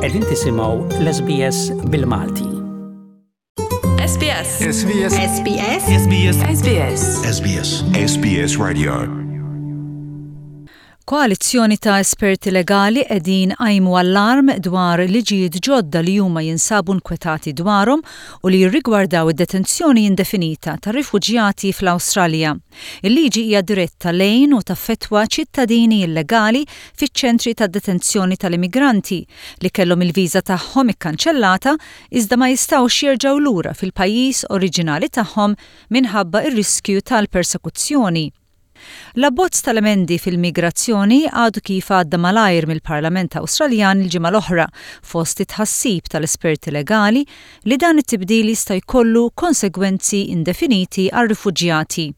Qegħdin tisimgħu l-SBS bil-Malti. SBS. SBS. SBS. SBS. SBS. SBS. SBS Radio. Koalizzjoni ta' esperti legali qegħdin għajmu allarm dwar liġijiet ġodda li huma jinsabu nkwetati dwarhom u li jirrigwardaw id-detenzjoni indefinita ta' rifuġjati fl-Awstralja. Il-liġi hija diretta lejn u taffettwa ċittadini illegali fiċ-ċentri ta' detenzjoni tal-immigranti li kellhom il-viża tagħhom ikkanċellata iżda ma jistgħux jerġgħu lura fil-pajjiż oriġinali tagħhom minħabba r-riskju tal-persekuzzjoni. L-abbozz tal-emendi fil-migrazzjoni għadu kif għadda malajr mill-Parlament Awstraljan il-ġimgħa l-oħra fost it-tħassib tal-esperti legali li dan it-tibdil jista' jkollu konsegwenzi indefiniti għar-rifuġjati.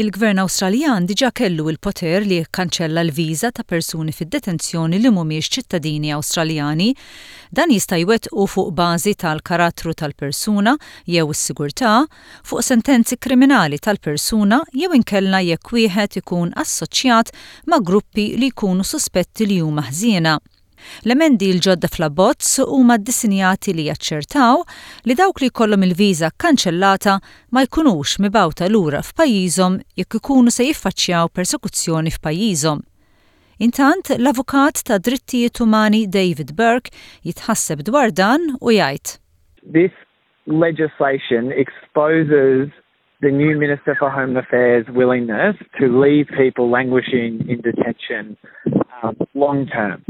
Il-Gvern Awstraljan diġà kellu l-poter li jikkanċella l-viża ta' persuni fid-detenzjoni li mhumiex ċittadini Awstraljani. Dan jista' jwettqu fuq bażi tal-karattru tal-persuna jew is-sigurtà, fuq sentenzi kriminali tal-persuna jew inkella jekk wieħed ikun assoċjat ma' gruppi li jkunu suspetti li huma ħżiena. L-emendi l-ġodda fl-abbozz huma ddisinjati li jaċċertaw li dawk li jkollhom il-viża kkanċellata ma jkunux mibgħuta lura f'pajjiżhom jekk ikunu se jiffaċċjaw persekuzzjoni f'pajjiżhom. Intant, l-avukat tad-drittijiet umani David Burke jitħasseb dwar dan u jgħid. Biss legislation exposes the new Minister for Home Affairs' willingness to leave people languishing in detention long term.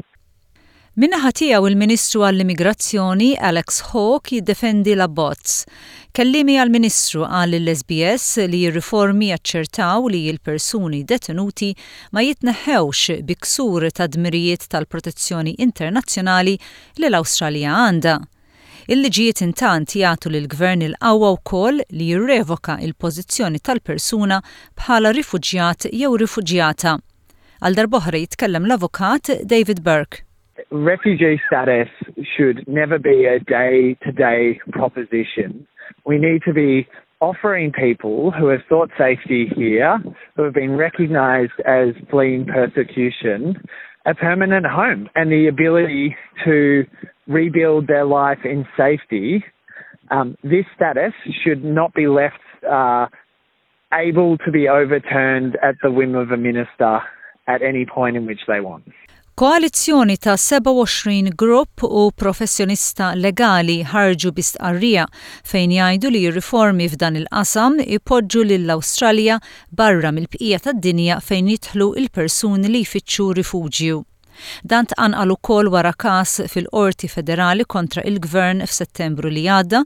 Min-naħa tiegħu l-Ministru għall-Immigrazzjoni, Alex Hawke jiddefendi l-abbozz. Kelliemi għall-Ministru qal lill-SBS li r-riformi jaċċertaw li l-persuni detenuti ma jitneħħewx bi ksur tad-dmirijiet tal-protezzjoni internazzjonali li l-Awstralja għandha. Il-liġijiet intant jagħtu lill-gvern il-qawwa wkoll li jirrevoka l-pożizzjoni tal-persuna bħala rifuġjat jew rifuġjata. Għal darb'oħra jitkellem l-avukat David Burke. Refugee status should never be a day to day proposition. We need to be offering people who have sought safety here, who have been recognised as fleeing persecution, a permanent home and the ability to rebuild their life in safety. Um, this status should not be left uh, able to be overturned at the whim of a minister at any point in which they want. Koalizzjoni ta' 27 grupp u professjonista legali ħarġu bi stqarrija fejn jgħidu li r-riformi f'dan il-qasam ipoġġu lill-Awstralja barra mill-bqija tad-dinja fejn jidħlu l-persuni li jfittxu rifuġju. Dan tqanqal ukoll wara każ fil-Qorti Federali kontra il-Gvern f'Settembru li għadda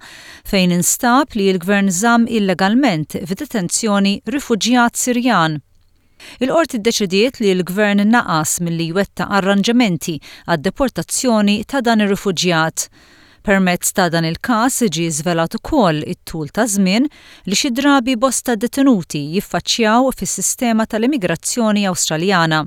fejn instab li l-Gvern żamm illegalment f'detenzjoni rifuġjat Sirjan Il-Qorti ddeċidiet li l-Gvern naqas milli jwettaq arranġamenti għad-deportazzjoni ta' dan ir-rifuġjat. Permezz ta' dan il-każ ġie żvelat ukoll it-tul ta' żmien li xi drabi bosta detenuti jiffaċċjaw fis-sistema tal-immigrazzjoni Awstraljana.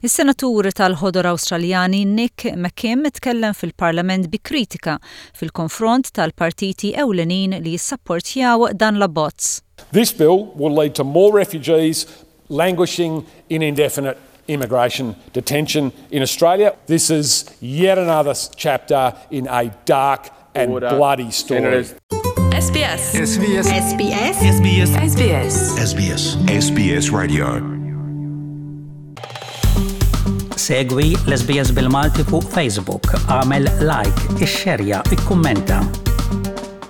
Is-Senatur tal-Ħodor Awstraljani Nick McKim tkellem fil-Parlament bi kritika fil-konfront tal-partiti ewlenin li jissapportjaw dan l-abbozz. This bill will lead to more refugees languishing in indefinite immigration detention in Australia. This is yet another chapter in a dark and Order. bloody story. Senators. SBS. SBS. SBS. SBS. SBS. SBS. SBS Radio. Segui l-SBS bil-Malti fuq Facebook, għamel like, ixxerja, ikkummenta.